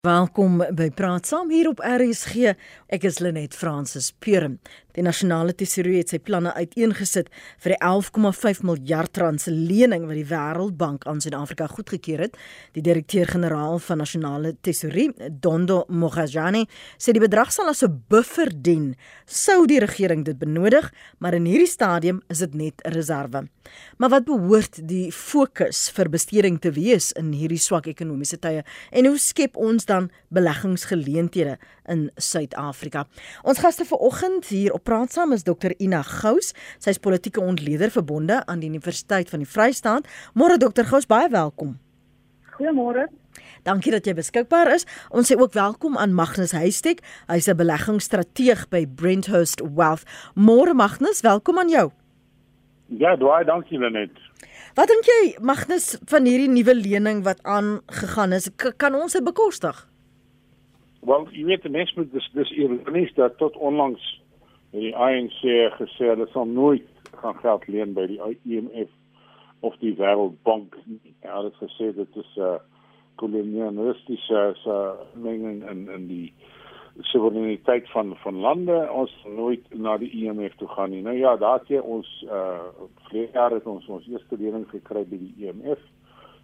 Welkom by Praat Saam hier op RSG. Ek is Lenet Fransis Puren. Die nasionale tesourie het sy planne uiteengesit vir die 11,5 miljard rand se lening wat die Wêreldbank aan Suid-Afrika goedgekeur het. Die direkteur-generaal van nasionale tesourie, Dondo Mogajane, sê die bedrag sal as 'n buffer dien sou die regering dit benodig, maar in hierdie stadium is dit net 'n reserve. Maar wat behoort die fokus vir besteding te wees in hierdie swak ekonomiese tye en hoe skep ons dan beleggingsgeleenthede in Suid-Afrika? Ons gaste vanoggend hier op praat saam is Dr Ina Gous. Sy is politieke ontleder verbonde aan die Universiteit van die Vrystaat. Môre Dr Gous, baie welkom. Goeiemôre. Dankie dat jy beskikbaar is. Ons sê ook welkom aan Magnus Huystek. Hy's 'n beleggingsstrateeg by Brenthurst Wealth. Môre Magnus, welkom aan jou. Ja, daai dankie Lenet. Wat dink jy Magnus van hierdie nuwe lening wat aangegaan is? Kan ons dit bekostig? Wel, jy weet die mens moet dis dis ironies dat tot onlangs die ANC gesê hulle sal nooit gaan geld leen by die IMF of die Wêreldbank. Ja, hulle het gesê dit is 'n uh, kolonialistiese uh, menging in in die soewereiniteit van van lande. Ons nooit na die IMF toe gaan nie. Nou ja, daar het ons uh vlede jaar het ons ons eerste lening gekry by die IMF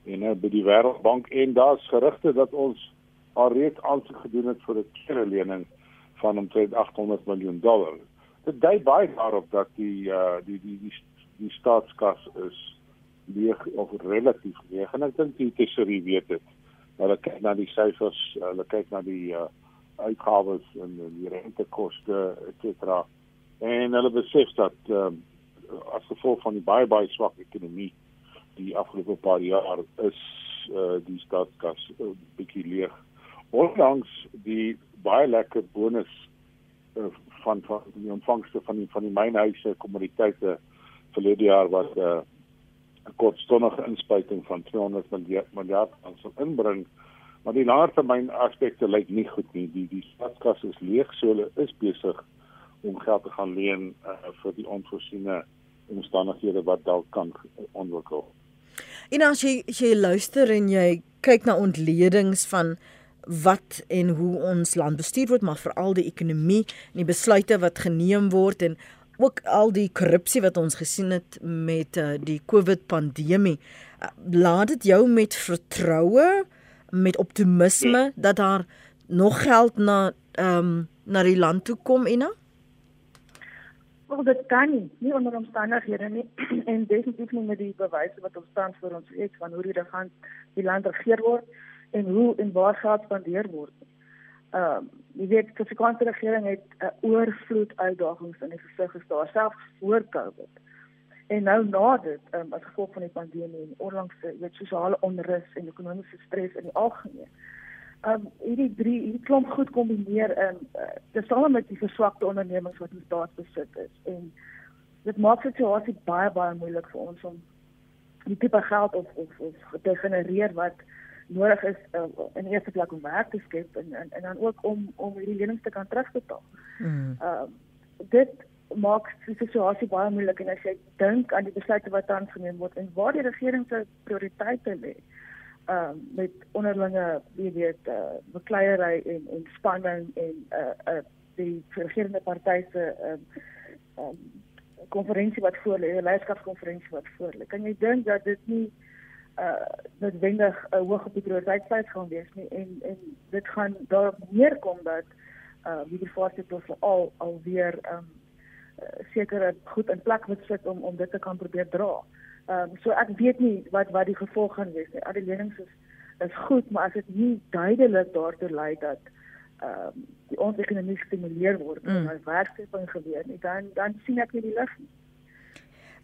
en nou by die Wêreldbank en daar's gerugte dat ons alreeds aansoek gedoen het vir 'n tweede lening van omtrent 800 miljoen dollar dit dui baie daarop dat die uh die die die die staatskas is leeg of relatief leeg en ek dink die tesorie weet dit. Hulle kyk na die syfers, hulle kyk na die uh uitgawes en die rentekoste et cetera. En hulle besef dat um as gevolg van die baie baie swak ekonomie die afgelope paar jaar is uh die staatskas 'n uh, bietjie leeg. Ondanks die baie lekker bonus uh, van van die ontvangste van die van die mynhuise kommoditeite verlede jaar wat 'n uh, kortstondige inspuiting van 200 miljard miljard aan sou inbring maar die langtermyn aspekte lyk nie goed nie die die staatskas is leeg so hulle is besig om geld te gaan leen uh, vir die onvoorsiene omstandighede wat dalk kan ontwikkel. En as jy jy luister en jy kyk na ontledings van wat en hoe ons land bestuur word, maar veral die ekonomie en die besluite wat geneem word en ook al die korrupsie wat ons gesien het met uh, die COVID pandemie. Uh, laat dit jou met vertroue, met optimisme dat daar nog geld na ehm um, na die land toe kom en nou? Wel dit kan nie, nie onder omstandighede nie en definitief nie met die bewyse wat ons tans vir ons het van hoe die regant die land regeer word en hoe en waar geld spandeer word. Ehm uh, jy weet die Suid-Afrikaanse regering het 'n uh, oorvloed uitdagings in die gesig gestaar selfs voor Covid. En nou na dit, um, as gevolg van die pandemie en onlangse weet sosiale onrus en ekonomiese stres in die algemeen. Um, hierdie drie hierdie klomp goed kombineer in uh, tesame met die verswakte ondernemings wat ons daar besit is en dit maak die situasie baie baie moeilik vir ons om die tipe geld of of, of te genereer wat nodig is uh, in die eerste plek om werk te skep en, en en dan ook om om hierdie lenings te kan terugbetaal. Mm. Uh dit maak die situasie baie moeilik en as jy dink aan die besluite wat tans geneem word en waar die regering se prioriteite lê. Uh met onderlinge wie weet uh bekleierery en en spanning en uh uh die regerende partye se uh um konferensie wat voor lê, leierskapskonferensie wat voor lê. Kan jy dink dat dit nie uh noodwendig 'n uh, hoog op die prioriteitslys gaan wees nie en en dit gaan daarop neerkom dat uh die voorsitter al alweer um sekere goed in plek moet sit om om dit te kan probeer dra. Ehm um, so ek weet nie wat wat die gevolg gaan wees nie. Al die lenings is is goed, maar as dit nie duidelik daartoe lei dat ehm um, die ons ekonomie gestimuleer word mm. en werkskeping gebeur nie, dan dan sien ek nie die lig nie.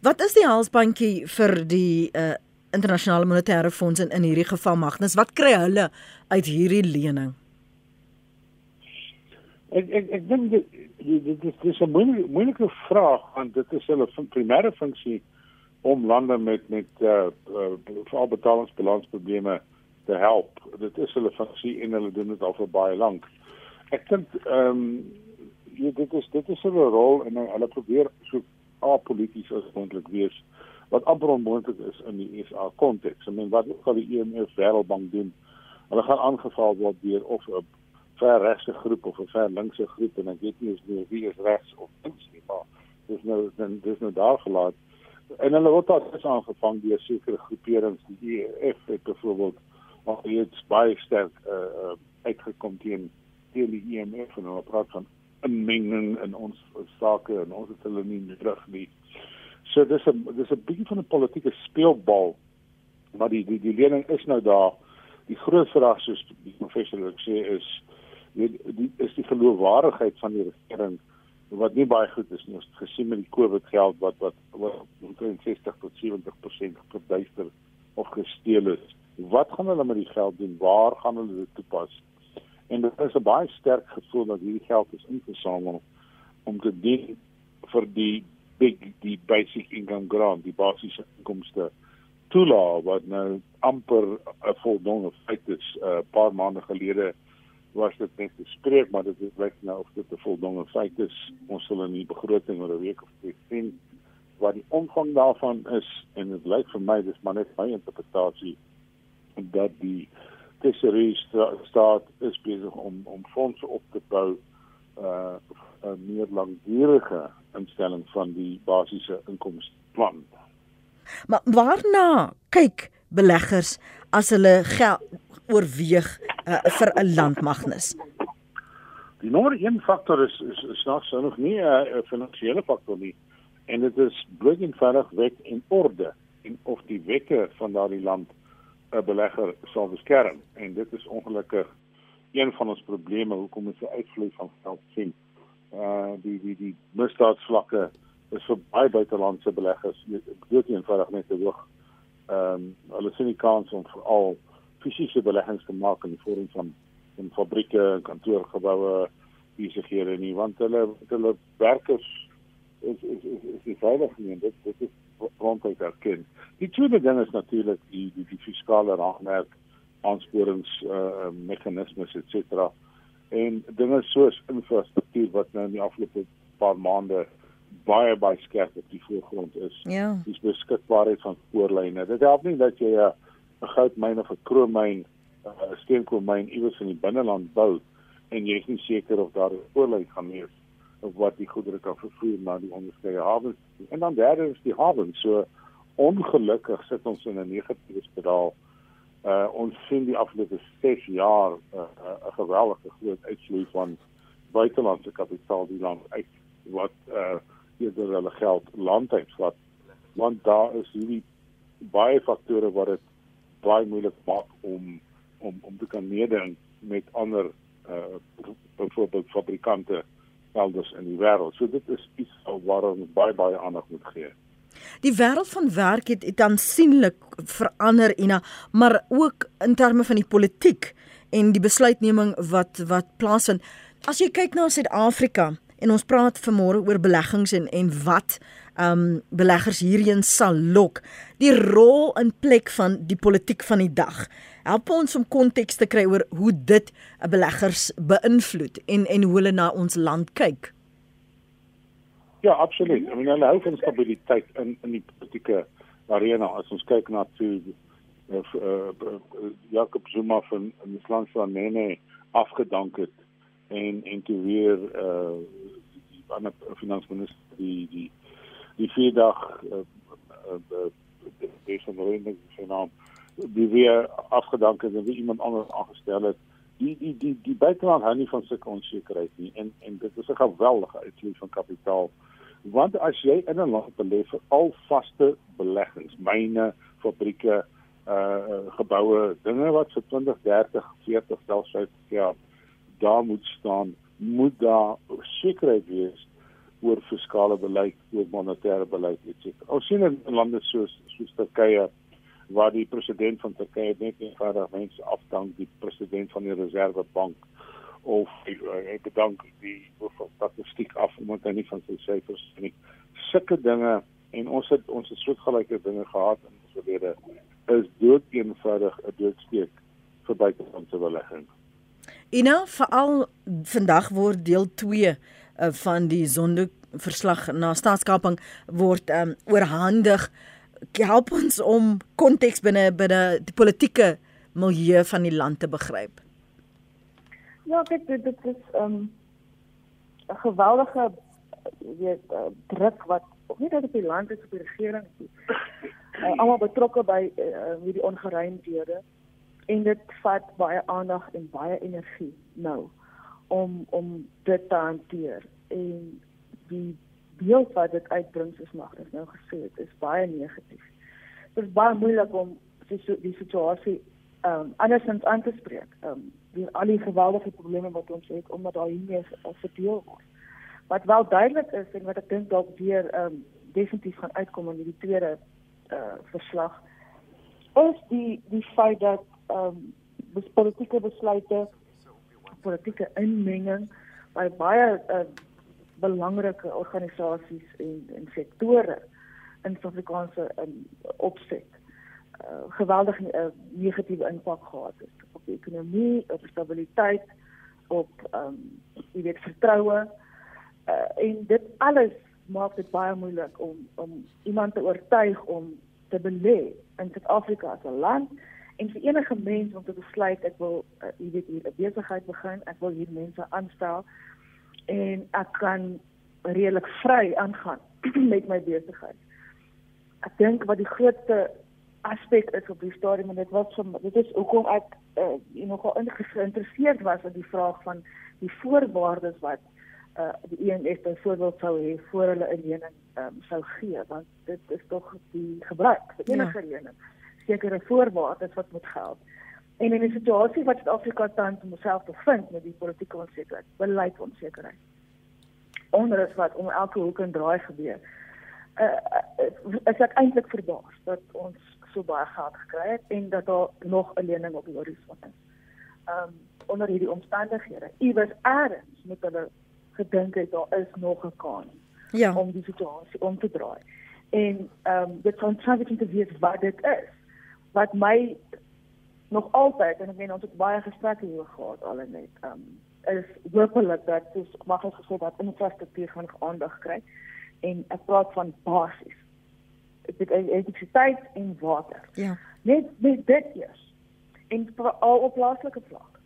Wat is die halsbandjie vir die uh internasionale monetaire fonds in in hierdie geval Magnus, wat kry hulle uit hierdie lening? Ek ek ek dink dit is dis 'n moeilike moeilike vraag want dit is hulle primêre funksie om lande met met uh, uh veral betalingsbalansprobleme te help. Dit is hulle funksie en hulle doen dit al vir baie lank. Ek dink ehm um, ja, dit is dit is hulle rol en hulle probeer so apolities as moontlik wees wat amper onmoontlik is in die SA konteks. I mean wat ook al die IMF e Wêreldbank doen, hulle gaan aangeval word deur of 'n ver regse groep of 'n ver linkse groep en ek weet nie eens wie is regs of links nie maar dis nou dan dis nou daar gelaat en hulle word ook aangevang deur sekere groeperings die EF het byvoorbeeld maar dit baie sterk uh, uh, uitgekom teen teen die IMF en hulle praat van inmenging in ons sake en ons het hulle nie terug nie. So dis 'n dis 'n bietjie van 'n politieke speelbal. Maar die die die lening is nou daar. Die groot vraag soos die professor ook sê is die, die is die geloofwaardigheid van die regering wat nie baie goed is nie. Ons het gesien met die COVID geld wat wat wat omtrent 60 tot 70% verduister of gesteel is. Wat gaan hulle met die geld doen? Waar gaan hulle dit toepas? En dit is 'n baie sterk gevoel dat hierdie geld is ingesamel om te dien vir die big die basic income grant, die basiese inkomste toelaat wat nou amper 'n voldoende feit is. 'n uh, paar maande gelede was dit net bespreek, maar dit lyk nou of dit 'n voldoende feit is. Ons sal in die begroting oor 'n week of twee sien wat die omvang daarvan is en dit lyk vir my dis maar net my interpretasie dat die tesorie staat is besig om om fondse op te bou uh 'n meer langdurige instelling van die basiese inkomsteplan. Maar waarna kyk beleggers as hulle geld oorweeg uh, vir 'n landmagnis? Die nommer 1 faktor is is, is nog so nog nie 'n uh, finansiële faktor nie en dit is bloot eenvoudig wet en orde en of die wette van daardie land 'n belegger sal beskerm en dit is ongelukkig een van ons probleme hoekom ons 'n uitvloei van geld sien. Uh die die die misdaadvlakke is vir baie buitelandse beleggers dood eenvoudig net te hoog. Ehm um, hulle sien die kans om veral fisiese beleggings te maak in die vorm van in fabrieke, kantoorgeboue, besighede nie want hulle hulle werkers is is is, is, is veilig nie en dit dit is ronduit erken. Die tweede ding is natuurlik die die die fiskale raamwerk, aansporings eh uh, meganismes et cetera. En dinge soos infrastruktuur wat nou in die afgelope paar maande baie baie skerp op die voorgrond is. Ja. Dis beskikbaarheid van spoorlyne. Dit help nie dat jy 'n 'n goudmyn of 'n kroommyn, 'n steenkoolmyn iewers in die binneland bou en jy is nie seker of daar 'n spoorlyn gaan wees of wat die goedere kan vervoer na die onderskeie hawens. En dan derde is die hawens. So ongelukkig sit ons in 'n negatiewe spiraal. Uh ons sien die afgelope 6 jaar 'n uh, uh, uh, geweldige groot uitsloei van buitelandse kapitaal die land uit wat uh eerder hulle geld landuit vat. Want daar is hierdie baie faktore wat dit baie moeilik maak om om om te kan meeding met ander uh byvoorbeeld fabrikante elders in die wêreld. So dit is iets waarom baie baie aandag moet gee. Die wêreld van werk het, het aansienlik verander Ina, maar ook in terme van die politiek en die besluitneming wat wat plaasvind. As jy kyk na Suid-Afrika en ons praat vanmôre oor beleggings en en wat um beleggers hierheen sal lok, die rol in plek van die politiek van die dag help ons om konteks te kry oor hoe dit beleggers beïnvloed en en hoe hulle na ons land kyk. Ja, absoluut. I mean, hulle hou van stabiliteit in in die politieke arena. As ons kyk na toe uh, uh, Jacob Zuma van in die land van Nene afgedank het en en toe weer die ander finansminister die die die vier dag uh, uh, uh, die van die regering se naam die weer afgedank het en wie iemand anders aangestel het. Die die die die buiteland hou nie van sulke onsekerheid nie en en dit is 'n geweldige uitvloei van kapitaal. Want as jy in 'n land belê vir al vaste beleggings, myne, fabrieke, uh geboue, dinge wat vir 20, 30, 40 selfs 50 jaar daar moet staan, moet daar sekerheid wees oor fiskale beleid, oor monetêre beleid etc. Ons sien in lande soos soos Turkye waar die president van Turkye net eenvoudig mense afdank die president van die reservebank of hy uh, bedank die statistiek af omdat hy nie van sy syfers nie sulke dinge en ons het ons het soortgelyke dinge gehad in ons verlede is dood eenvoudig 'n doodsteek vir buitelandse belegging. Ina veral vandag word deel 2 uh, van die sonde verslag na staatskaping word um, oorhandig help ons om konteks binne binne die politieke milieu van die land te begryp? Ja, kyk dit, dit is 'n um, geweldige weet uh, druk wat nie net op die land is op die regering nie. Uh, almal betrokke by uh, hierdie ongeruimdhede en dit vat baie aandag en baie energie nou om om dit te hanteer en die beeld wat dit uitbring soos Magda nou gesê het is baie negatief. Dit is baie moeilik om die, die situasie ehm um, andersins aan te spreek. Ehm um, die al die geweldige probleme wat ons het omdat daar hiermee verdeel word. Wat wel duidelik is en wat ek dink dalk weer ehm um, definitief gaan uitkom in die tweede eh uh, verslag is die die feit dat um, politieke besluite politieke inmenging by baie uh, belangrike organisasies en en sektore in Suid-Afrikaanse in opset uh, geweldig uh, negatiewe impak gehad het op die ekonomie, op stabiliteit, op ehm um, jy weet vertroue uh, en dit alles maak dit baie moeilik om om iemand te oortuig om te belê in Suid-Afrika as 'n land en vir enige mens om te besluit ek wil uh, jy weet hier 'n besigheid begin, ek wil hier mense aanstel en ek kan redelik vry aangaan met my besigheid. Ek dink wat die grootste aspek is op die stadium en dit was van dit is hoekom ek uh, nogal geïnteresseerd was in die vraag van die voorwaardes wat uh, die ENF byvoorbeeld sou hê voor hulle 'n lening um, sou gee want dit is tog die gebruik vir enige ja. lening sekere voorwaardes wat moet geld. En in 'n situasie wat Suid-Afrika tans homself bevind met die politieke onsekerheid, beleid onsekerheid. Onrus wat om elke hoek en draai gebeur. Uh, is ek eintlik verbaas dat ons so baie geld gekry het en dat daar nog 'n lening op die horison is. Um onder hierdie omstandighede, iewers eers moet hulle gedink het daar is nog 'n kans ja. om die situasie om te draai. En um dit kan transition te wees wat dit is wat my nog altyd en ek meen ons het baie gesprekke hieroor gehad al net um is hopelik dat dis mag ek gesê dat infrastruktuur gaan aandag kry. En ek praat van basies dit is elektrisiteit en water. Ja. Net net dit eers. En al op plaaslike vlak.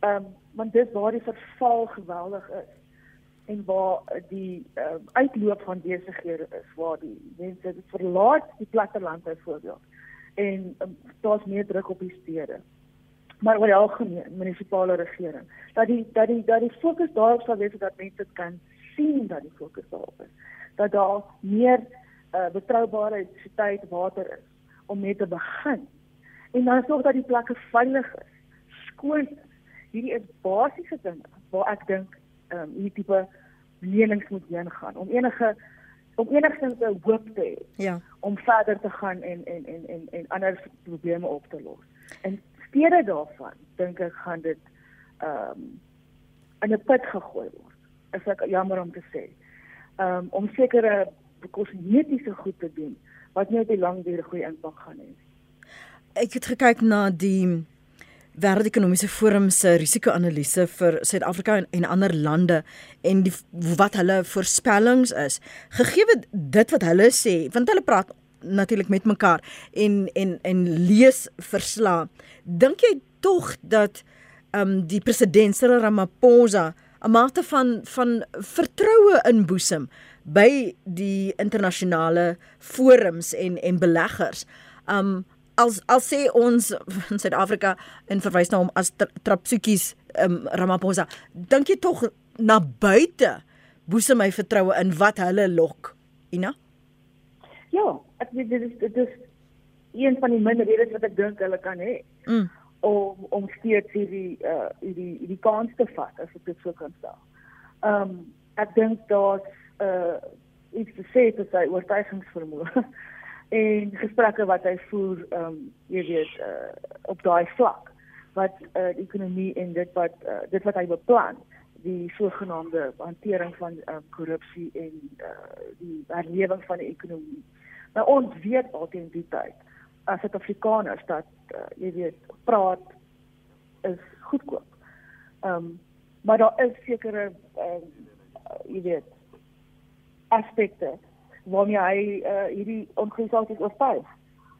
Um want dis waar die verval geweldig is. En waar die um, uitloop van besighede is waar die mense verlaat die platteland byvoorbeeld en um, daar's meer druk op die stede. Maar oor die algemeen munisipale regering dat die dat die dat die fokus daarop sal wees dat mense kan sien dat die fokus daarop is. Dat daar meer uh, betroubare elektrisiteit water is om mee te begin. En dan sorg dat die plekke veilig is, skoon is. Hierdie is basiese dinge waar ek dink ehm um, hierdie tipe lenings moet heen gaan om enige om enigstens 'n hoop te hê. Ja. Om verder te gaan en en en en en ander probleme op te los. En steede daarvan dink ek gaan dit ehm um, in 'n put gegooi word. Is ek jammer om te sê. Ehm um, om sekere kosmetiese goed te doen wat nie op die lang duur goeie impak gaan hê. Ek het gekyk na die wêreldekonomiese forum se risiko-analise vir Suid-Afrika en, en ander lande en die, wat hulle voorspellings is. Gegee dit wat hulle sê, want hulle praat natuurlik met mekaar en en en lees verslae. Dink jy tog dat ehm um, die president Cyril Ramaphosa 'n mate van van vertroue inboesem by die internasionale forums en en beleggers. Um as as sê ons in Suid-Afrika en verwys na hom as Trapsukies um, Ramaphosa, dink jy tog na buite boese my vertroue in wat hulle lok, Ina? Ja, ek weet dit is dit is een van die minder redes wat ek dink hulle kan hê. Mm. om om steeds hierdie uh hierdie hierdie kans te vat as ek dit sou kan sê. Ehm um, ek dink daar's uh iets te sê te sy oortuigingsvermoë. en gesprekke wat hy voer ehm um, jy weet uh, op daai vlak wat uh, die ekonomie en dit wat uh, dit wat hy beplan die sogenaamde hantering van uh, korrupsie en uh, die herlewing van die ekonomie. Nou ons weet altyd die tyd as dit Afrikaners dat uh, jy weet praat is goedkoop. Ehm um, maar daar is sekere ehm uh, jy weet aspekte waarmee hy uh, hierdie organisasies oortuig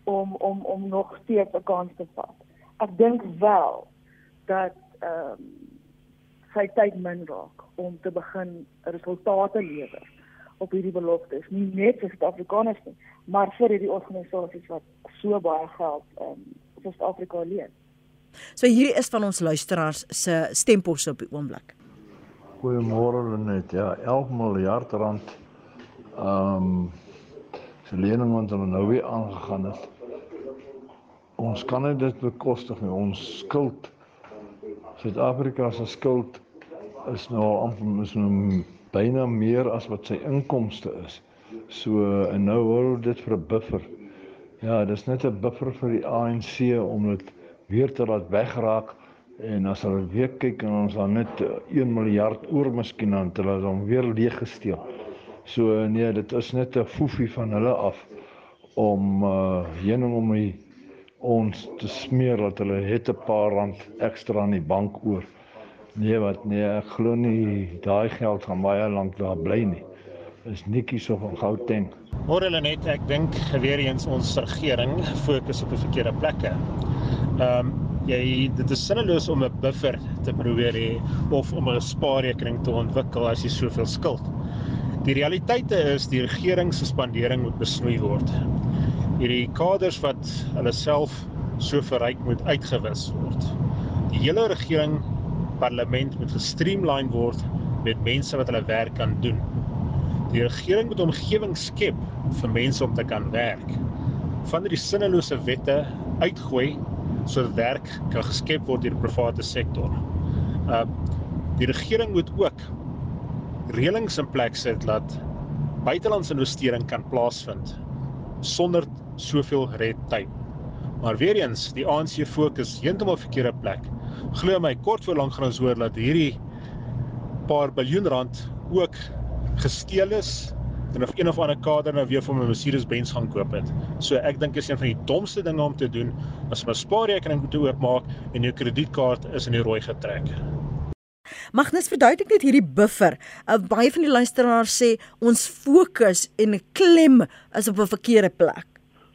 om om om nog steeds 'n kans te vat. ek dink wel dat ehm um, sy tyd min raak om te begin resultate lewer op hierdie beloftes nie net vir Suid-Afrikaners nie maar vir hierdie organisasies wat so baie geld ehm um, vir Suid-Afrika leen. So hierdie is van ons luisteraars se stempels op die oomblik. Goeiemôre Lenet. Ja, 11 miljard rand ehm um, lening wat hulle nou weer aangegaan het. Ons kan dit bekostig nie. Ons skuld Suid-Afrika se skuld is nou amper is nou byna meer as wat sy inkomste is. So en nou hoor dit vir 'n buffer. Ja, dis net 'n buffer vir die ANC om dit weer te laat wegraak en as hulle weer kyk en ons dan net 1 miljard oor miskien te laat om weer leeg gesteel. So nee, dit is net 'n foefie van hulle af om uh heuning om die ons te smeer dat hulle het 'n paar rand ekstra aan die bank oor. Nee wat nee, ek glo nie daai geld gaan baie lank daar bly nie. Is netjies of van Gauteng. Hoor hulle net, ek dink weer eens ons regering fokus op die verkeerde plekke. Ehm um, jy dit is sinneloos om 'n buffer te probeer hê of om 'n spaarrekening te ontwikkel as jy soveel skuld. Die realiteite is die regering se spandering moet besnoei word hierdie kaders wat hulle self so verryk moet uitgewis word. Die hele regering parlement moet gestreamline word met mense wat hulle werk kan doen. Die regering moet omgewing skep vir mense om te kan werk. Van hierdie sinnelose wette uitgooi sodat werk kan geskep word deur die private sektor. Uh die regering moet ook reëlings in plek sit dat buitelandse investering kan plaasvind sonder soveel red tape. Maar weer eens, die ANC fokus heeltemal verkeerde plek. Glo my, kort voor lank gaan ons hoor dat hierdie paar biljoen rand ook gesteel is en of een of ander kader nou weer vir my Mercedes-Benz gaan koop het. So ek dink is een van die domste dinge om te doen as my spaarrekening moet oopmaak en jou kredietkaart is in die rooi getrek. Magnus verduidelik net hierdie buffer. Uh, baie van die luisteraars sê ons fokus en klem is op 'n verkeerde plek.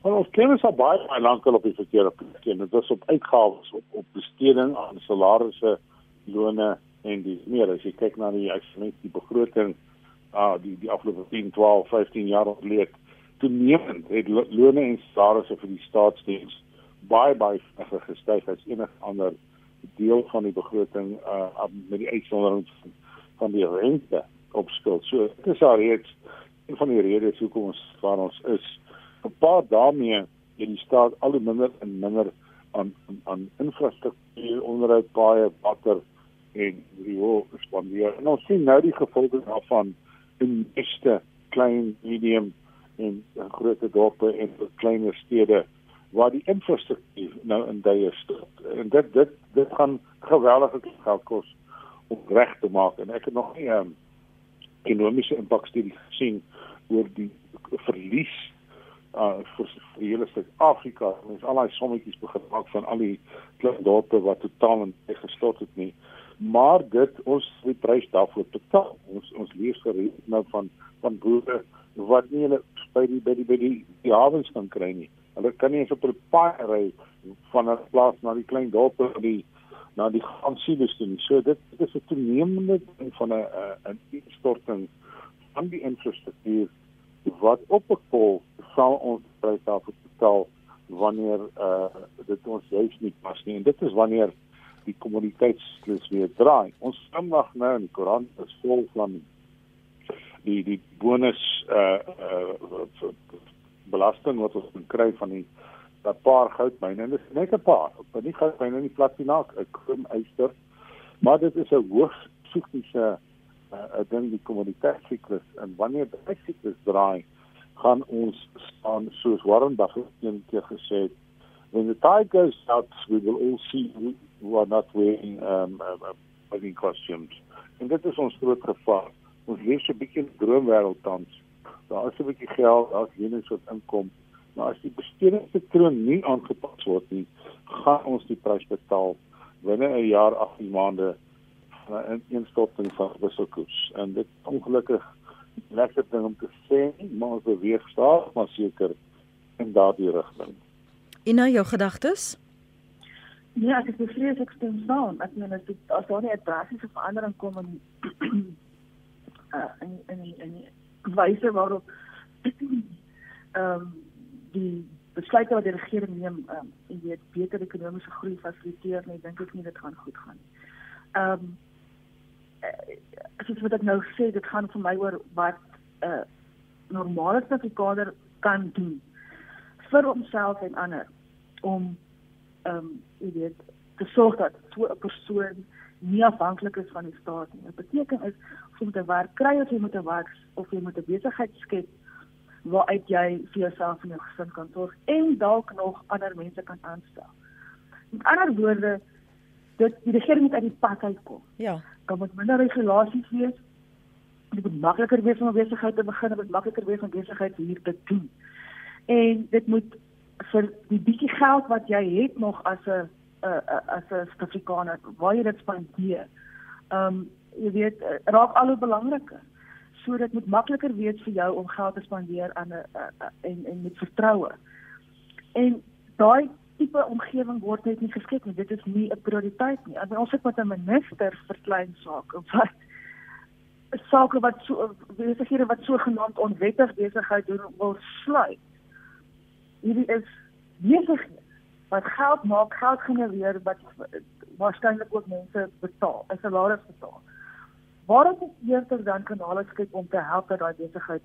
Wel, ons kennis al baie baie lank al op die verkeerde plek. Dit is op uitgawes op op besteding aan salarisse, lone en dis meer as jy kyk na die ekstremis die begroting uh die die afgelope 10, 12, 15 jaar ontleed toenemend het lone en salarisse vir die staatsdiens baie baie gestyg as enige ander deel van die begroting uh met die uitsondering van die rente op skuld. So dit is al reeds een van die redes hoekom ons waar ons is gepaard daarmee het die staat al hoe minder en minder aan aan, aan infrastruktuur onderhoud baie water en riool spandeer. En ons sien nou die gevolge daarvan in meeste klein, medium en groot dorpe en klein stede waar die infrastruktuur nou in duie stort. En dit dit dit gaan geweldige geld kos om reg te maak en ek het nog nie 'n um, ekonomiese impakstudie gesien oor die verlies uh vir die hele Suid-Afrika. Ons al daai sommetjies begin maak van al die klein dorpe wat totaal en gestort het nie. Maar dit ons die prys daarvoor betaal. Ons ons lees gereed nou van van boere wat nie hulle by die by die by die, die hawens kan kry nie. Hulle kan nie op 'n paai ry van 'n plaas na die klein dorpe die na die gansies toe nie. So dit, is 'n toenemende ding van 'n 'n instorting van die infrastruktuur wat op 'n kol sal ons prys daarvoor betaal wanneer uh dit ons juis nie pas nie en dit is wanneer die kommoditeitsklus weer draai. Ons vandag nou in die koerant is vol van die die bonus uh uh belasting wat ons kry van die 'n paar goudmyne en dit is net 'n paar. Op nie goudmyne nie platinaak, 'n krom eyster. Maar dit is 'n hoogs sikliese uh, ding die kommoditeitssiklus en wanneer die siklus draai gaan ons staan soos Warren Buffett een keer gesê het when the tide goes out we will all see who are not wearing um uh, uh, costumes en dit is ons groot gevaar ons leef 'n bietjie in droomwêreld tans daar is 'n bietjie geld daar's lenings wat inkom maar as die bestedingspatroon nie aangepas word nie gaan ons die prys betaal binne 'n jaar 18 maande 'n instorting van wisselkoers en dit ongelukkig lekker ding om te sê, maar ons beweeg stadig maar seker in daardie rigting. En nou jou gedagtes? Ja, ek is bevrees ek stem saam. Ek meen as dit as daar nie 'n drastiese verandering kom in uh, in in in wyse waarop ehm um, die besluite wat die regering neem, ehm um, en weet beter ekonomiese groei fasiliteer, nee, dink ek nie dit gaan goed gaan nie. Ehm um, soos wat ek nou sê, dit gaan vir my oor wat 'n uh, normale Suid-Afrikaner kan doen vir homself en ander om ehm um, jy weet te sorg dat so 'n persoon nie afhanklik is van die staat nie. Dit beteken is jy moet 'n werk kry of jy moet 'n werk of jy moet 'n besigheid skep waaruit jy vir jouself en jou gesin kan sorg en dalk nog ander mense kan aanstel. Met ander woorde, dit die regering moet uit die pad uitkom. Ja. Daar moet minder regulasies wees. Dit moet makliker wees om 'n besigheid te begin, dit moet makliker wees om besigheid hier te doen. En dit moet vir die bietjie geld wat jy het nog as 'n as 'n Suid-Afrikaner, waar jy dit spandeer. Ehm um, jy weet raak al hoe belangriker. So dit makliker wees vir jou om geld te spandeer aan 'n en en met vertroue. En daai tipe omgewing word net nie geskep nie. Dit is nie 'n prioriteit nie. Ons het met 'n minister vir klein sake wat sake wat so besighede wat sogenaamd onwettig besigheid doen wil sluit. Hierdie is besighede wat geld maak, geld genereer wat waarskynlik ook mense betaal, 'n salaris betaal. Waarom is eerder dan kanale skep om te help dat daai besigheid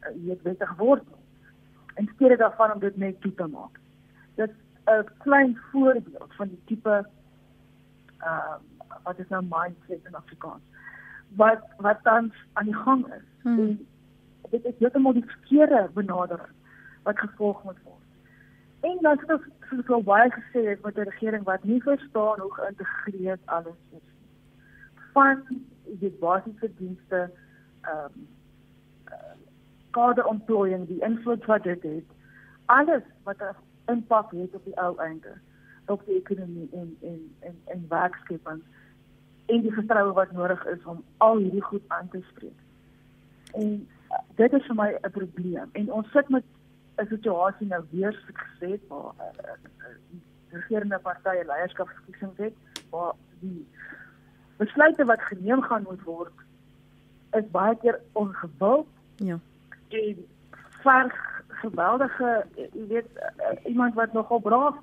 weet uh, wettig word in steede daarvan om dit net toe te maak. Dit 'n klein voorbeeld van die tipe ehm uh, wat is nou mindset in Afrikaans. Wat wat dan aan die gang is. Hmm. En dit is heeltemal die verkeerde benadering wat gevolg moet word. En dan het ons soos al baie gesê het met 'n regering wat nie verstaan hoe geïntegreerd alles is. Van die basiese dienste ehm um, uh, kaderontplooiing, die invloed wat dit het, alles wat 'n impak het op die ou einde op die ekonomie en en en en werkskepping en die vertroue wat nodig is om al hierdie goed aan te spreek. En uh, dit is vir my 'n probleem en ons sit met 'n situasie nou weer soos gesê waar uh, uh, regerende partye leierskapsverkiesings het waar die besluite wat geneem gaan moet word is baie keer ongewild. Ja. En verg geweldige jy weet uh, iemand wat nogal braaf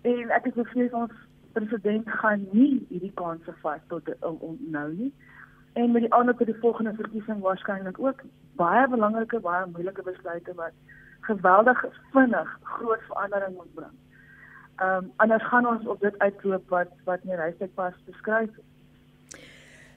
en ek is bevrees ons president gaan nie hierdie kans vat tot om, om nou nie en met die ander tot die volgende verkiesing waarskynlik ook baie belangrike baie moeilike besluite wat geweldig vinnig groot verandering moet bring. Ehm um, anders gaan ons op dit uitloop wat wat nie regtig pas beskryf het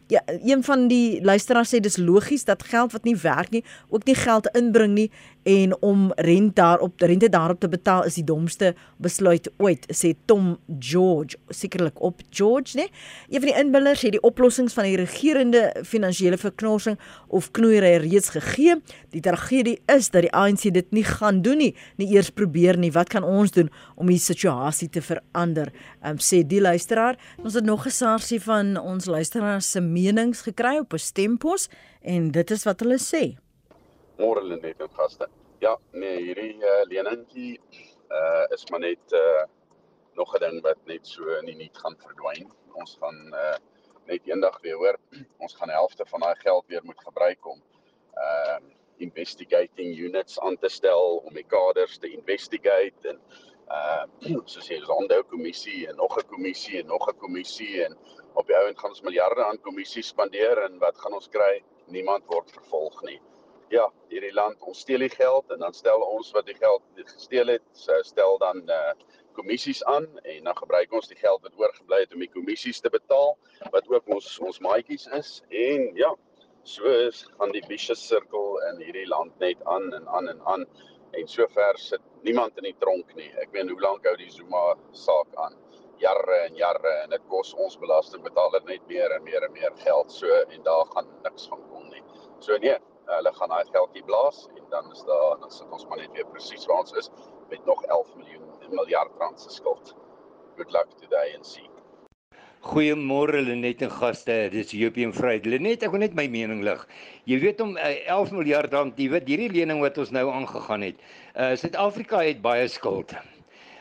ja, een van die luisteraars sê dis logies dat geld wat nie werk nie, ook nie geld inbring nie en om rente daarop rente daarop te betaal is die domste besluit ooit, sê Tom George, sekerlik op George, né? Een van die inbillers sê die oplossings van die regerende finansiële verknorsing of knoeiery reeds gegee. Die tragedie is dat die ANC dit nie gaan doen nie, nie eers probeer nie. Wat kan ons doen om die situasie te verander? Um, sê die luisteraar. Ons het nog 'n sarsie van ons luisteraars se menings gekry op 'n stempos en dit is wat hulle sê. Môre lê net met gaste. Ja, nee, hierdie uh, leningkie uh is maar net uh nog 'n ding wat net so in die niet gaan verdwyn. Ons gaan uh net eendag weer hoor, ons gaan helfte van daai geld weer moet gebruik om uh investigating units aan te stel om die kaders te investigate en uh soos jy Zondo kommissie en nog 'n kommissie en nog 'n kommissie en op die ouend gaan ons miljarde aan kommissies spandeer en wat gaan ons kry? Niemand word vervolg nie. Ja, hierdie land ons steel die geld en dan stel ons wat die geld gesteel het, stel dan uh kommissies aan en dan gebruik ons die geld wat oorgebly het om die kommissies te betaal wat ook ons ons maatjies is en ja, so is gaan die vicious circle in hierdie land net aan en aan en aan en sover sit niemand in die tronk nie. Ek weet hoe lank hou die Zuma saak aan? Jare en jare en dit kos ons belastingbetaler net meer en meer en meer geld. So en daar gaan niks van kom nie. So nee, hulle gaan daai geldjie blaas en dan is daar dan sit ons maar net weer presies waar ons is met nog 11 miljoen miljard rand se skuld. Good luck today and see. Goeiemôre Lenet en gaste. Dis Jopie en Vryheid. Lenet, ek wil net my mening lig. Jy weet om uh, 11 miljard rand, jy weet hierdie lening wat ons nou aangegaan het. Uh Suid-Afrika het baie skuld.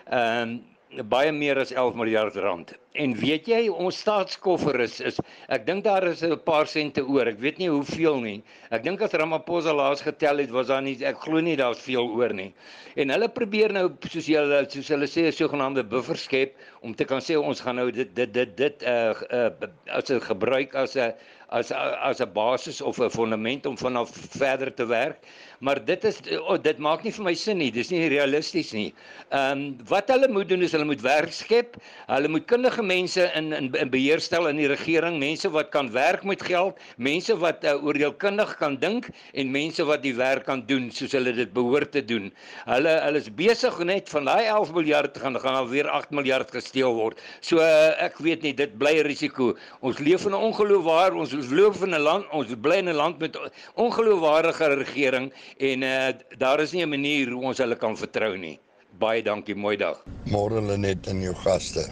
Ehm um, baie meer as 11 miljard rand. En weet jy, ons staatskoffer is is ek dink daar is 'n paar sente oor. Ek weet nie hoeveel nie. Ek dink as Ramaphosa laas getel het, was daar nie ek glo nie daar's veel oor nie. En hulle probeer nou soos hulle soos hulle sê 'n sogenaamde buffer skep om te kan sê ons gaan nou dit dit dit dit uh, uh as 'n gebruik as 'n as as 'n basis of 'n fondament om vanaf verder te werk. Maar dit is oh, dit maak nie vir my sin nie. Dis nie realisties nie. Ehm um, wat hulle moet doen is hulle moet werk skep. Hulle moet kundige mense in in, in beheer stel in die regering, mense wat kan werk met geld, mense wat uh, oordeelkundig kan dink en mense wat die werk kan doen soos hulle dit behoort te doen. Hulle hulle is besig net van daai 11 miljard gaan gaan alweer 8 miljard gesteel word. So uh, ek weet nie, dit bly 'n risiko. Ons leef in 'n ongeloofwaar, ons leef in 'n land, ons bly in 'n land met ongeloofwaardige regering en uh, daar is nie 'n manier hoe ons hulle kan vertrou nie. Baie dankie, mooi dag. Môre hulle net in jou gaste.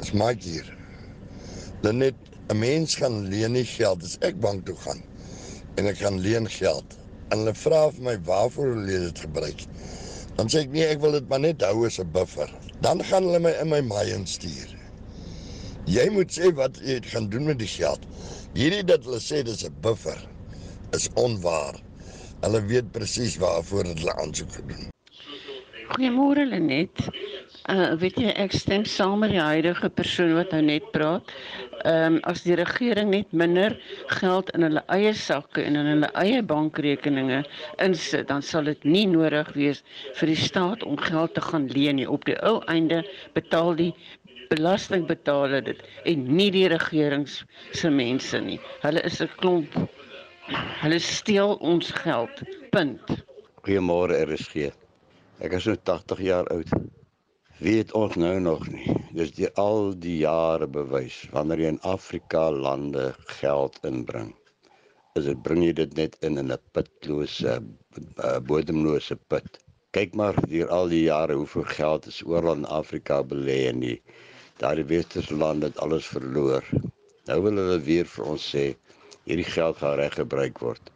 Is Mike hier. Lenet, 'n mens gaan leen nie geld as ek bank toe gaan en ek gaan leen geld. En hulle vra vir my waarvoor hulle dit gebruik. Dan sê ek nee, ek wil dit maar net hou as 'n buffer. Dan gaan hulle my in my maai instuur. Jy moet sê wat jy gaan doen met die geld. Hierdie dat hulle sê dis 'n buffer is onwaar. Hulle weet presies waarvoor hulle aansoek gedoen. Goeiemôre Lenet. Uh weet jy ek stem saam met die huidige persoon wat nou net praat. Ehm um, as die regering net minder geld in hulle eie sakke en in hulle eie bankrekeninge insit, dan sal dit nie nodig wees vir die staat om geld te gaan leen nie. Op die ou einde betaal die belastingbetaler dit en nie die regering se mense nie. Hulle is 'n klomp hulle steel ons geld. Punt. Goeiemôre RSG. Ek is nou 80 jaar oud. Weet ons nou nog nie. Dis die al die jare bewys wanneer jy in Afrika lande geld inbring. Is dit bring jy dit net in in 'n putlose uh, bodemlose put. Kyk maar deur al die jare hoeveel geld is oral in Afrika belê in die daardie westerse lande het alles verloor. Nou wil hulle weer vir ons sê hierdie geld gaan reg gebruik word.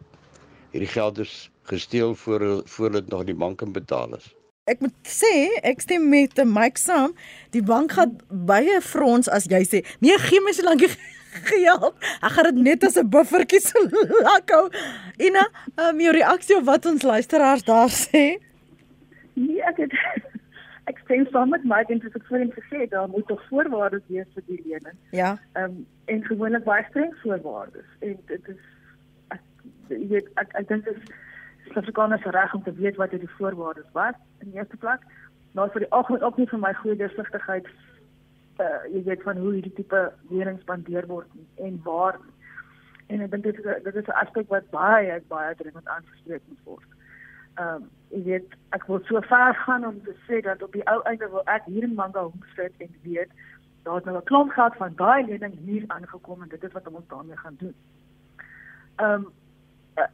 Hierdie geld is gesteel voor voor dit nog die banke betaal is ek moet sê ek stem met die Mike saam. Die bank gaan baie frons as jy sê, nee, gee my so lank geld. Ek gaan dit net as 'n buffertjie so lank hou. Ina, um, jou reaksie op wat ons luisteraars daar sê? Nee, ek het ek stem saam met Mike en soos ek voorheen gesê het, daar moet tog voorwaardes wees vir die lening. Ja. Ehm um, en gewoonlik baie streng voorwaardes en dit is ek weet ek ek dink dit is Suid-Afrikaners reg om te weet wat die voorwaardes was in die eerste plek. Maar vir die algemeen ook nie vir my goeie deursigtigheid uh jy weet van hoe hierdie tipe lenings spandeer word en waar. En ek dink dit dit is 'n aspek wat baie baie dringend aangespreek moet word. Ehm um, jy weet ek wil so ver gaan om te sê dat op die ou einde wil ek hier in Manga sit en weet daar het nou 'n klomp geld van daai lening hier aangekom en dit is wat ons daarmee gaan doen. Ehm um,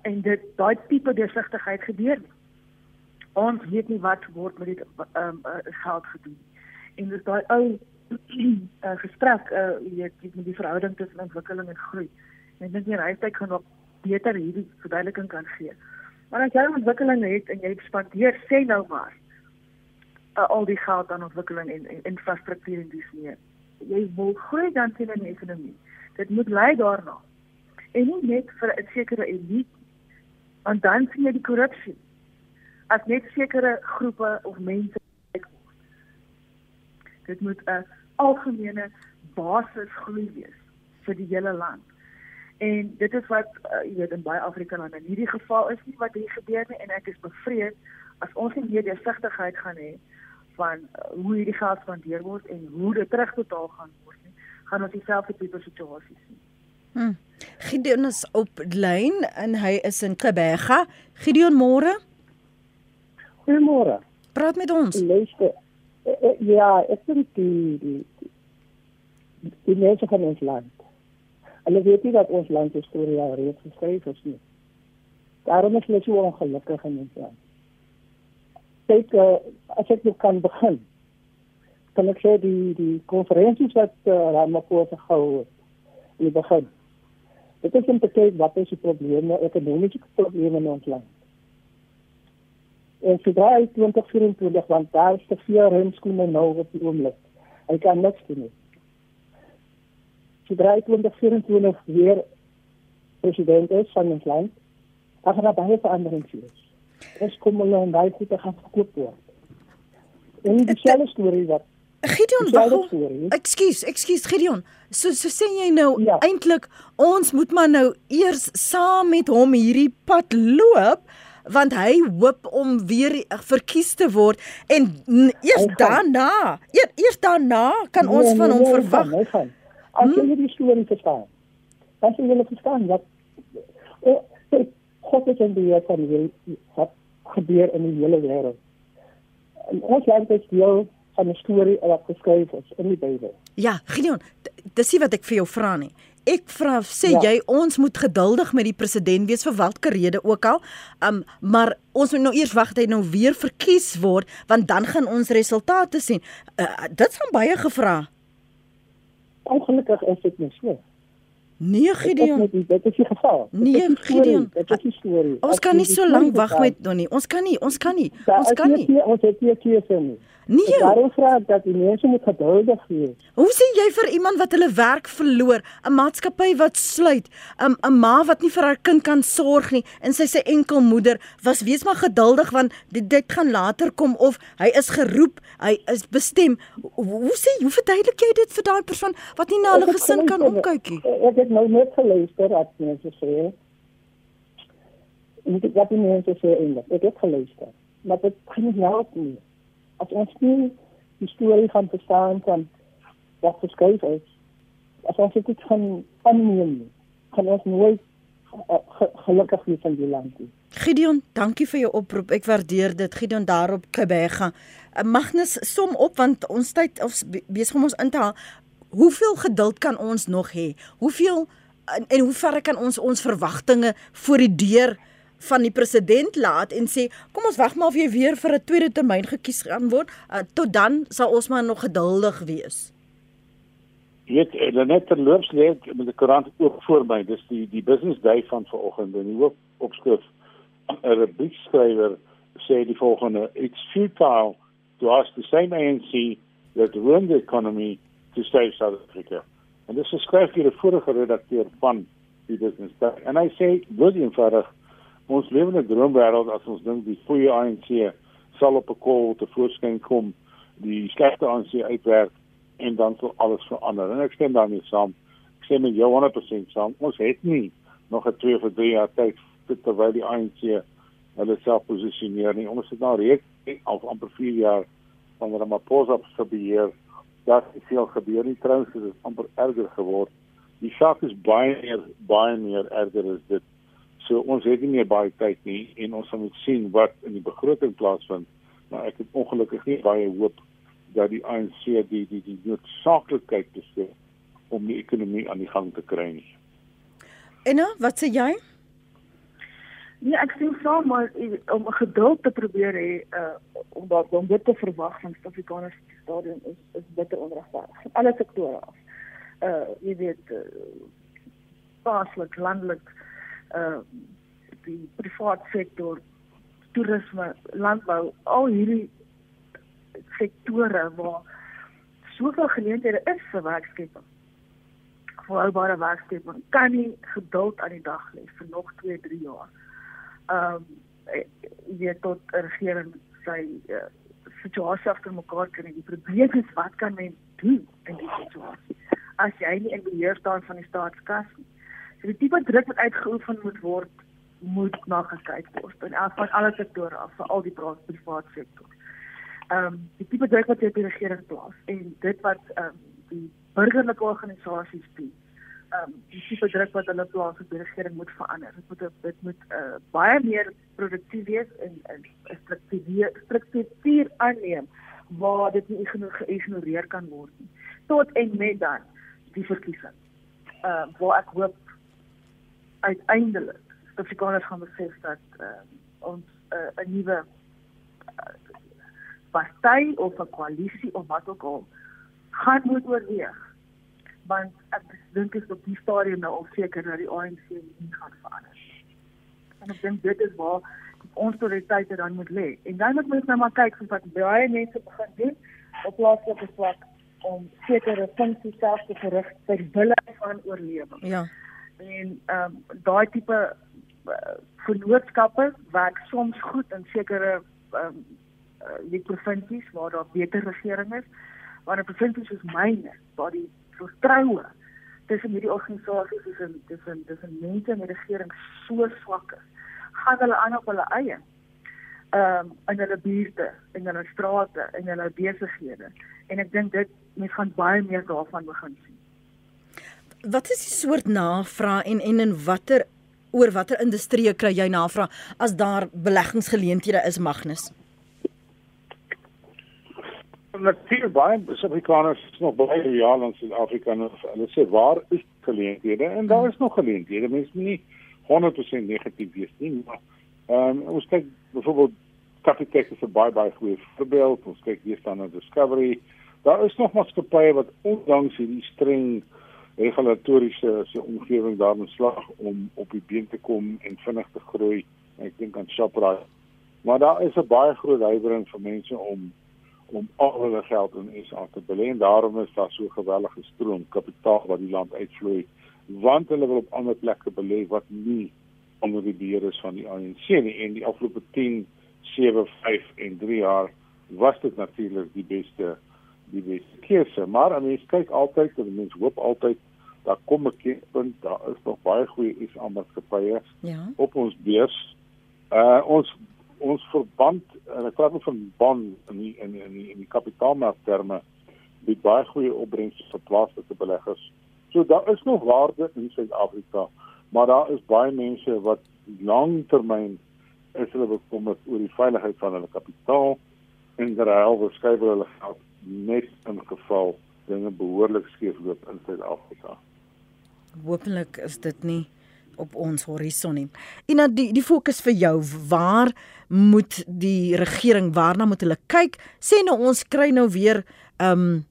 en dit daai tipe deursigtigheid gebeur nie. Ons weet nie wat word met dit ehm um, uh, geld gedoen. En dis daai ou uh, gesprek uh jy weet met die verhouding tussen ontwikkeling en groei. En ek dink die reiskyk gaan nog beter hierdie verduideliking kan gee. Maar as jy ontwikkeling het en jy spandeer sê nou maar uh, al die geld aan ontwikkeling en, en infrastruktuur en dis meer. Jy wil groei dan sien in die ekonomie. Dit moet lei daarna en nie net vir 'n sekere elite want dan sien jy die korrupsie as net sekere groepe of mense word dit moet 'n algemene basis groei wees vir die hele land en dit is wat uh, jy weet in baie Afrika lande in hierdie geval is nie wat hier gebeur nie en ek is bevrees as ons nie meer deursigtigheid gaan hê van uh, hoe hierdie geld spandeer word en hoe dit terugbetaal gaan word nie gaan ons dieselfde tipe situasie sien Hmm. Gideon is op lyn en hy is in Kebega. Gideon môre? Goeiemôre. Praat met ons. Luister. Eh, eh, ja, ek sien die die die mense van ons land. Hulle weet nie dat ons land se storie al reeds geskryf is nie. Daarom is hulle so ongelukkig in ons land. Kyk, uh, as ek nou kan begin. Kan ek sê die die konferensies wat uh, Ramaphosa gehou het in die begin Dit is om te kyk wat is die probleme, ekonomiese probleme in ons land. En vir daai 2024 want daar is te veel remskoene nou op die oomblik. Hy kan niks doen nie. Sodra hy 2024 weer president is van ons land, dan gaan daar baie verandering wees. Ons kom hulle en baie goed gaan verkoop word. En die selfde storie wat Gideon. Ekskuus, ekskuus Gideon. So so sê jy nou ja. eintlik ons moet maar nou eers saam met hom hierdie pad loop want hy hoop om weer verkies te word en eers daarna, eers, eers daarna kan nee, ons van nee, hom nee, verwag. Nee, As jy hmm? die storie verstaan. As jy wil verstaan wat eh, God het in die van die wat gebeur in die hele wêreld. Ons land is deel van 'n storie wat geskryf is in die Bybel. Ja, Gideon, dis nie wat ek vir jou vra nie. Ek vra sê ja. jy ons moet geduldig met die president wees vir watter rede ook al. Um maar ons moet nou eers wag dat hy nou weer verkies word want dan gaan ons resultate sien. Uh, dit gaan baie gevra. Ongelukkig is dit nie so. Nee Gideon. Dit is die geval. Nee Gideon. Dit is die storie. Ons kan nie so lank wag met Donnie. Ons kan nie, ons kan nie. Ons kan nie. Ons het nie keuse nie. Nee. Daarom vra ek dat die mense moet geduldig wees. Hoe sê jy vir iemand wat hulle werk verloor, 'n maatskappy wat sluit, 'n 'n ma wat nie vir haar kind kan sorg nie en sy sê enkelmoeder, was wees maar geduldig want dit dit gaan later kom of hy is geroep, hy is bestem. Hoe sê hoe verduidelik jy dit vir daai persoon wat nie na hulle gesin kan omkyk nie? Ek het nou net geluister dat mense sê en dit wat die mense sê eintlik. Ek het geluister, maar dit kan nie help nie as ons nie die storie gaan verstaan van wat geskryf is, as ons dit gaan aanneem, kan ons nooit uh, gelukkig wees in die land nie. Gideon, dankie vir jou oproep. Ek waardeer dit. Gideon daarop Kebega. Uh, Magnus som op want ons tyd of besig om ons in te haal. Hoeveel geduld kan ons nog hê? Hoeveel en, en hoe ver kan ons ons verwagtinge voor die deur van die president laat en sê kom ons wag maar of jy weer vir 'n tweede termyn gekies gaan word uh, tot dan sal ons maar nog geduldig wees. Dit is eh, net terloops lê met die koerant ook voor my. Dis die die business day van vanoggend en die hoop opskrif 'n rubriekskrywer sê die volgende it's futile to ask the same ANC that run the economy to save South Africa. En dis geskryf deur 'n vorige redakteur van die business day. En hy sê baie eenvoudig ons lewe in 'n droomwêreld as ons dink die goeie ANC sal op 'n kol te voorskyn kom, die slegte ANC uitwerk en dan sal alles verander. En ek stem daarmee saam. Ek sê met jou 100% saam. Ons het nie nog 'n 2 vir 3 jaar tyd terwyl die ANC hulle self posisioneer nie. Ons het nou reeds al amper 4 jaar van Ramaphosa se beheer. Daar het veel gebeur. Die trouens het amper erger geword. Die saak is baie meer baie meer erger as dit So ons het nie meer baie tyd nie en ons moet sien wat in die begroting plaasvind. Maar ek het ongelukkig nie baie hoop dat die ANC die die die noodsaaklikheid besef om die ekonomie aan die gang te kry nie. En nou, wat sê jy? Nee, ek sien saam maar om geduld te probeer hê uh om dat om dit te verwag van Suid-Afrikaners stadium is is bitter onregverdig. Alle sektore af. Uh jy weet uh, plaaslik, landelik uh die private sektor, toerisme, landbou, al hierdie sektore waar soveel geleenthede is vir werkskeping. Volhoubare werkskeping kan nie geduld aan die dag lê vir nog 2, 3 jaar. Um jy tot regering sy uh, situasie agter mekaar kry. Die probleem is wat kan men doen in die situasie? As jy nie in beheer staan van die staatskas nie So die tipe druk wat uitgeoefen moet word, moet na gekyk word in elk van alle sektore af, vir al die private sektor. Ehm um, die tipe druk wat op die regering plaas en dit wat ehm um, die burgerlike organisasies doen. Ehm um, die tipe druk wat hulle plaas op die regering moet verander. Dit moet dit moet uh, baie meer produktief wees en 'n struktuur struktuur aanneem waar dit nie geïgnoreer kan word nie. Tot en met dan die verkiesing. Ehm uh, waar ek hoop uiteindelik Suid-Afrikaners gaan besef dat uh, ons uh, 'n uh, nuwe uh, party of 'n koalisie of wat ook al gaan moet oorweeg. Want ek dink is op die stadium nou al seker dat die ANC nie gaan verander. En ek dink dit is waar ons prioriteite dan moet lê. En dan moet ons nou maar kyk wat baie mense begin doen op plaaslike vlak om sekere funksies self te verrig ter wille van oorlewing. Ja. En ehm um, daai tipe uh, vennootskappe werk soms goed in sekere ehm um, uh, die provinsies waar daar beter regering is, maar in provinsies soos myne waar die vertroue tussen hierdie organisasies tussen tussen tussen mense en die regering so swak is, gaan hulle aan op hulle eie ehm um, in hulle buurte, in hulle strate, in hulle besighede. En ek dink dit mens gaan baie meer daarvan begin sien. Wat is die soort navraag en en in watter oor watter industrie kry jy navraag as daar beleggingsgeleenthede is Magnus? Natuurlik baie Suid-Afrikaners is nog baie loyaal aan Suid-Afrika en hulle sê waar is geleenthede en daar is nog geleenthede. Mense nie 100% negatief wees nie, maar ehm um, ons kyk byvoorbeeld Capitec is 'n baie baie goeie voorbeeld. Ons kyk weer staan na Discovery. Daar is nog maatskappye wat ondanks hierdie streng regulatoriese se omgewing daarin slag om op die been te kom en vinnig te groei. Ek dink aan Shoprite. Maar daar is 'n baie groot huiwering vir mense om om al hulle geld in SA te belê en daarom is daar so gewellige stroom kapitaal wat die land uitvloei want hulle wil op ander plekke belê wat nie onder die beheer is van die ANC nie en die afgelope 10, 7, 5 en 3 jaar was dit natuurlik die beste die beste keuse maar mense kyk altyd en mense hoop altyd daar kom 'n keerpunt daar is nog baie goeie SA maatskappye ja. op ons beurs uh ons ons verband en ek praat van bond in die, in in die, in die kapitaalmarkterme bied baie goeie opbrengste vir plaaslike beleggers. So daar is nog waarde in Suid-Afrika, maar daar is baie mense wat langtermyn is hulle bekommerd oor die veiligheid van hulle kapitaal en terwyl beskryf hulle geld net in geval dinge behoorlik skeefloop in Suid-Afrika. Hoopelik is dit nie op ons horison nie. En dan die die fokus vir jou, waar moet die regering waarna moet hulle kyk? Sê nou ons kry nou weer um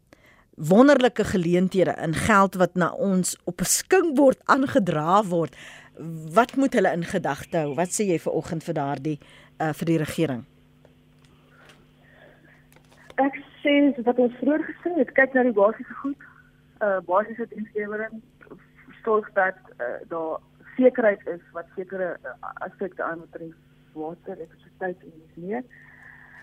wonderlike geleenthede in geld wat na ons op 'n skinkbord aangedra word. Wat moet hulle in gedagte hou? Wat sê jy vir oggend vir daardie uh vir die regering? Ek sê wat ons vroeër gesê het, kyk na die basiese goed. Uh basiese dienslewering sorg dat uh, daar sekerheid is wat sekere uh, aspekte aanbetref water, elektrisiteit en dis meer.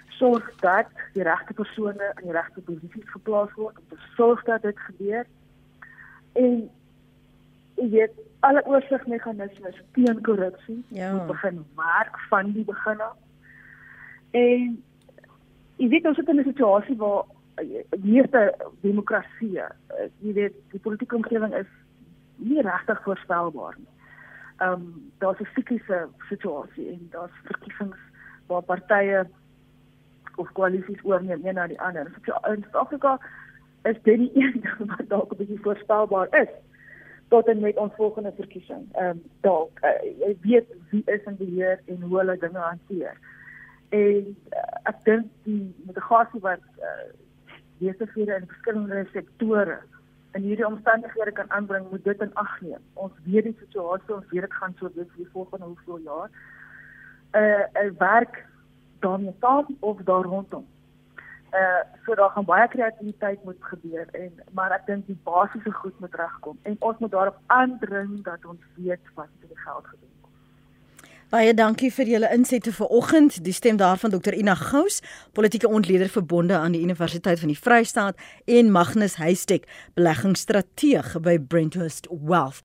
Sorg dat die regte persone in die regte posisies geplaas word om te sorg dat dit gebeur. En jy weet alle oorsigmeganismes teen korrupsie ja. moet begin werk van die begin af. En jy weet ons het 'n situasie waar eh, meeste demokrasie, eh, jy weet die politieke omgewing is nie regtig voorspelbaar nie ehm um, daar's 'n fikse situasie en daar's verkiesings waar partye of koalisies oorneem een na die ander. So in Suid-Afrika is dit die een ding wat dalk 'n bietjie voorspelbaar is tot en met ons volgende verkiesing. Ehm um, dalk uh, jy weet wie is in beheer en hoe hulle dinge hanteer. En uh, ek dink die mitigasie wat uh, besighede in verskillende sektore in hierdie omstandighede kan aanbring, moet dit in ag neem. Ons weet die situasie, ons weet dit gaan so wees vir die volgende hoeveel jaar. Uh 'n werk daarmee saam of daar rondom. Uh so daar gaan baie kreatiwiteit moet gebeur en maar ek dink die basiese goed moet regkom en ons moet daarop aandring dat ons weet wat met die geld gebeur. Baie dankie vir julle insette vanoggend. Die stem daarvan Dr Ina Gous, politieke ontleder verbonde aan die Universiteit van die Vrystaat en Magnus Heistek, beleggingsstrateeg by Brenthurst Wealth.